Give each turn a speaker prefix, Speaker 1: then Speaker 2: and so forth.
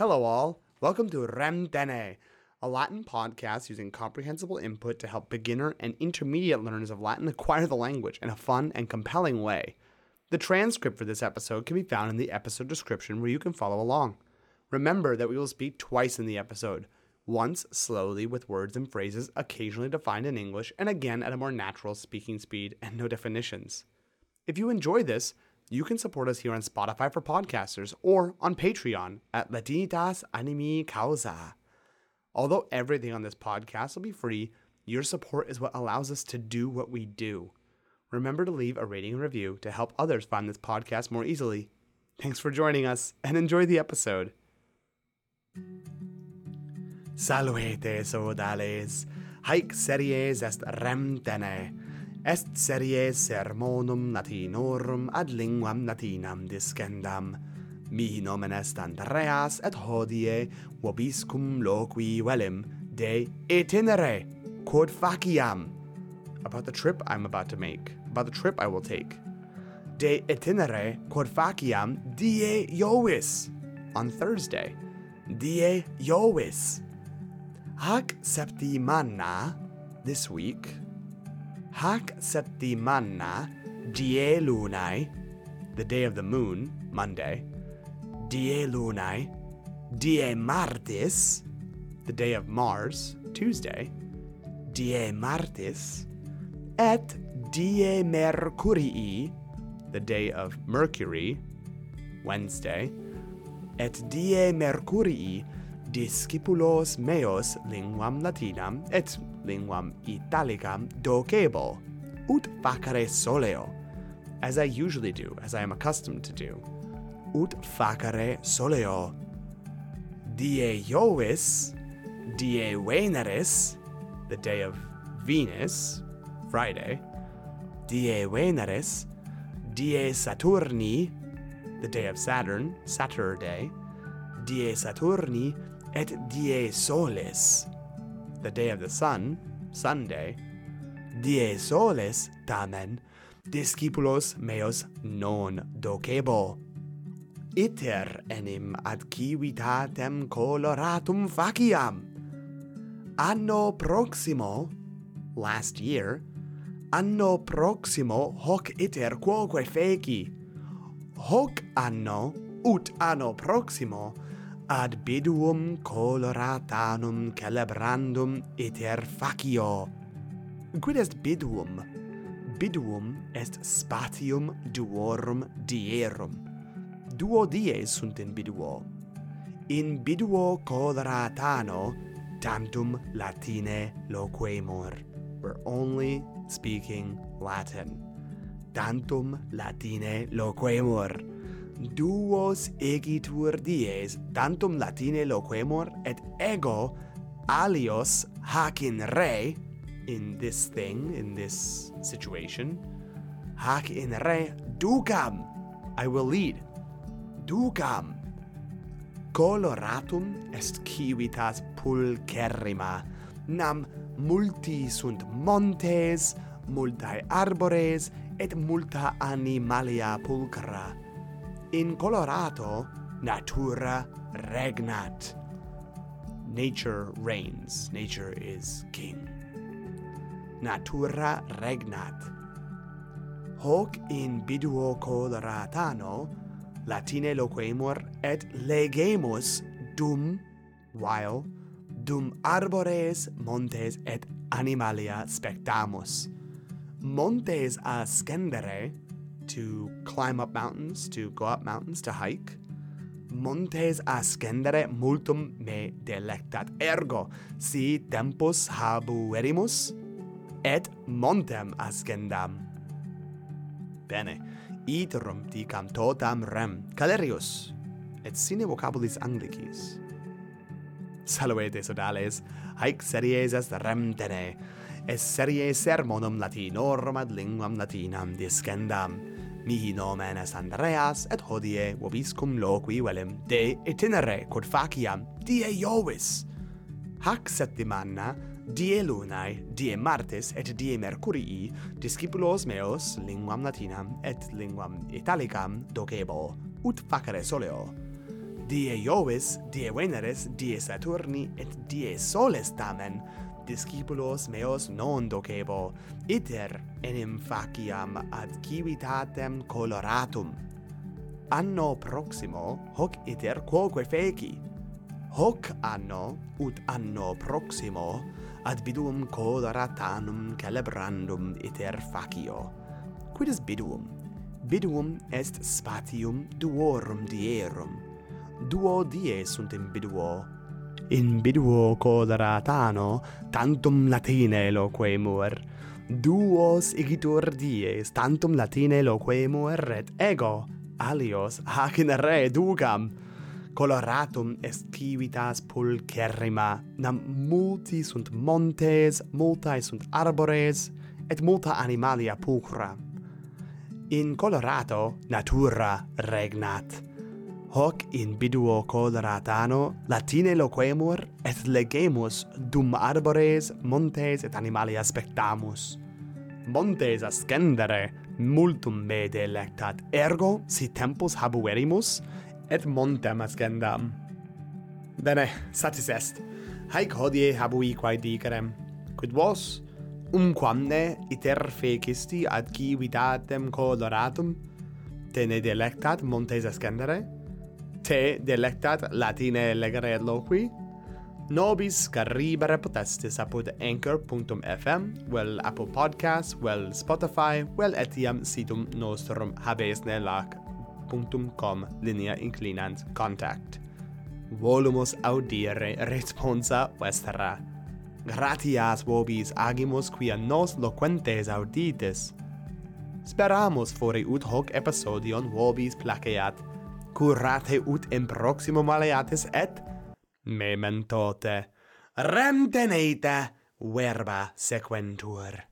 Speaker 1: Hello, all. Welcome to Rem Dene, a Latin podcast using comprehensible input to help beginner and intermediate learners of Latin acquire the language in a fun and compelling way. The transcript for this episode can be found in the episode description where you can follow along. Remember that we will speak twice in the episode once slowly with words and phrases occasionally defined in English, and again at a more natural speaking speed and no definitions. If you enjoy this, you can support us here on Spotify for podcasters or on Patreon at Latinitas Animi Causa. Although everything on this podcast will be free, your support is what allows us to do what we do. Remember to leave a rating and review to help others find this podcast more easily. Thanks for joining us and enjoy the episode. Salvete sodales, haec series est remtene, est serie sermonum latinorum ad linguam latinam discendam. Mi nomen est Andreas et hodie vobiscum loqui velim de itinere quod faciam. About the trip I'm about to make, about the trip I will take. De itinere quod faciam die Iovis, on Thursday. Die Iovis. Hac septimana, this week, Hac septimana die lunae, the day of the moon, Monday, die lunae, die martis, the day of Mars, Tuesday, die martis, et die mercurii, the day of Mercury, Wednesday, et die mercurii discipulos meos linguam latinam et linguam italicam docebo, ut facere soleo, as I usually do, as I am accustomed to do. Ut facere soleo. Die Jovis, die Veneris, the day of Venus, Friday, die Veneris, die Saturni, the day of Saturn, Saturday, die Saturni, et die Solis, the day of the sun, Sunday, die soles tamen, discipulos meos non docebo. Iter enim ad civitatem coloratum faciam. Anno proximo, last year, anno proximo hoc iter quoque feci. Hoc anno, ut anno proximo, ad biduum coloratanum celebrandum iter facio. Quid est biduum? Biduum est spatium duorum dierum. Duo dies sunt in biduo. In biduo coloratano tantum Latine loquemur. We're only speaking Latin. Tantum Latine loquemur duos egitur dies tantum latine loquemur et ego alios hac in re in this thing in this situation hac in re ducam i will lead. Ducam coloratum est civitas pulcherrima. Nam multi sunt montes multae arbores et multa animalia pulcra In Colorado, natura regnat. Nature reigns. Nature is king. Natura regnat. Hoc in biduo Coloratano Latine loquemur et legemus dum while dum arbores montes et animalia spectamus montes ascendere to climb up mountains, to go up mountains, to hike. Montes ascendere multum me delectat. Ergo, si tempus habuerimus, et montem ascendam. Bene, iterum dicam totam rem. Calerius, et sine vocabulis Anglicis. Saluete sodales, haec series est rem tene, es serie sermonum latinorum ad linguam latinam discendam. Mihi nomen est Andreas, et hodie vobiscum loqui velim de itinere quod faciam die Iovis. Hac septimana, die lunae, die martis, et die mercurii, discipulos meos linguam latinam et linguam italicam docebo, ut facere soleo. Die Jovis, die Veneris, die Saturni et die Soles tamen, discipulos meos non docebo, iter enim faciam ad civitatem coloratum. Anno proximo hoc iter quoque feci. Hoc anno, ut anno proximo, ad bidum coloratanum celebrandum iter facio. Quidis biduum? Biduum est spatium duorum dierum. Duo die sunt in biduo, in biduo quadratano tantum latine loquemur duos igitur dies tantum latine loquemur et ego alios hac in re ducam coloratum est civitas pulcherrima nam multi sunt montes multae sunt arbores et multa animalia pulchra in colorato natura regnat hoc in biduo col ratano latine loquemur et legemus dum arbores montes et animalia spectamus montes ascendere multum me delectat ergo si tempus habuerimus et montem ascendam. Bene satis est. Haec hodie habui quae dicerem quid vos? Umquamne iter fecisti ad civitatem coloratum? Tene delectat montes ascendere? te delectat latine legere loqui, nobis caribere potestis apud anchor.fm, vel Apple Podcasts, vel Spotify, vel etiam situm nostrum habesne lac.com linea inclinant contact. Volumus audire responsa vestra. Gratias vobis agimus quia nos loquentes auditis. Speramus fori ut hoc episodion vobis placeat curate ut in proximo maleatis et? Mementote. Remteneite verba sequentur.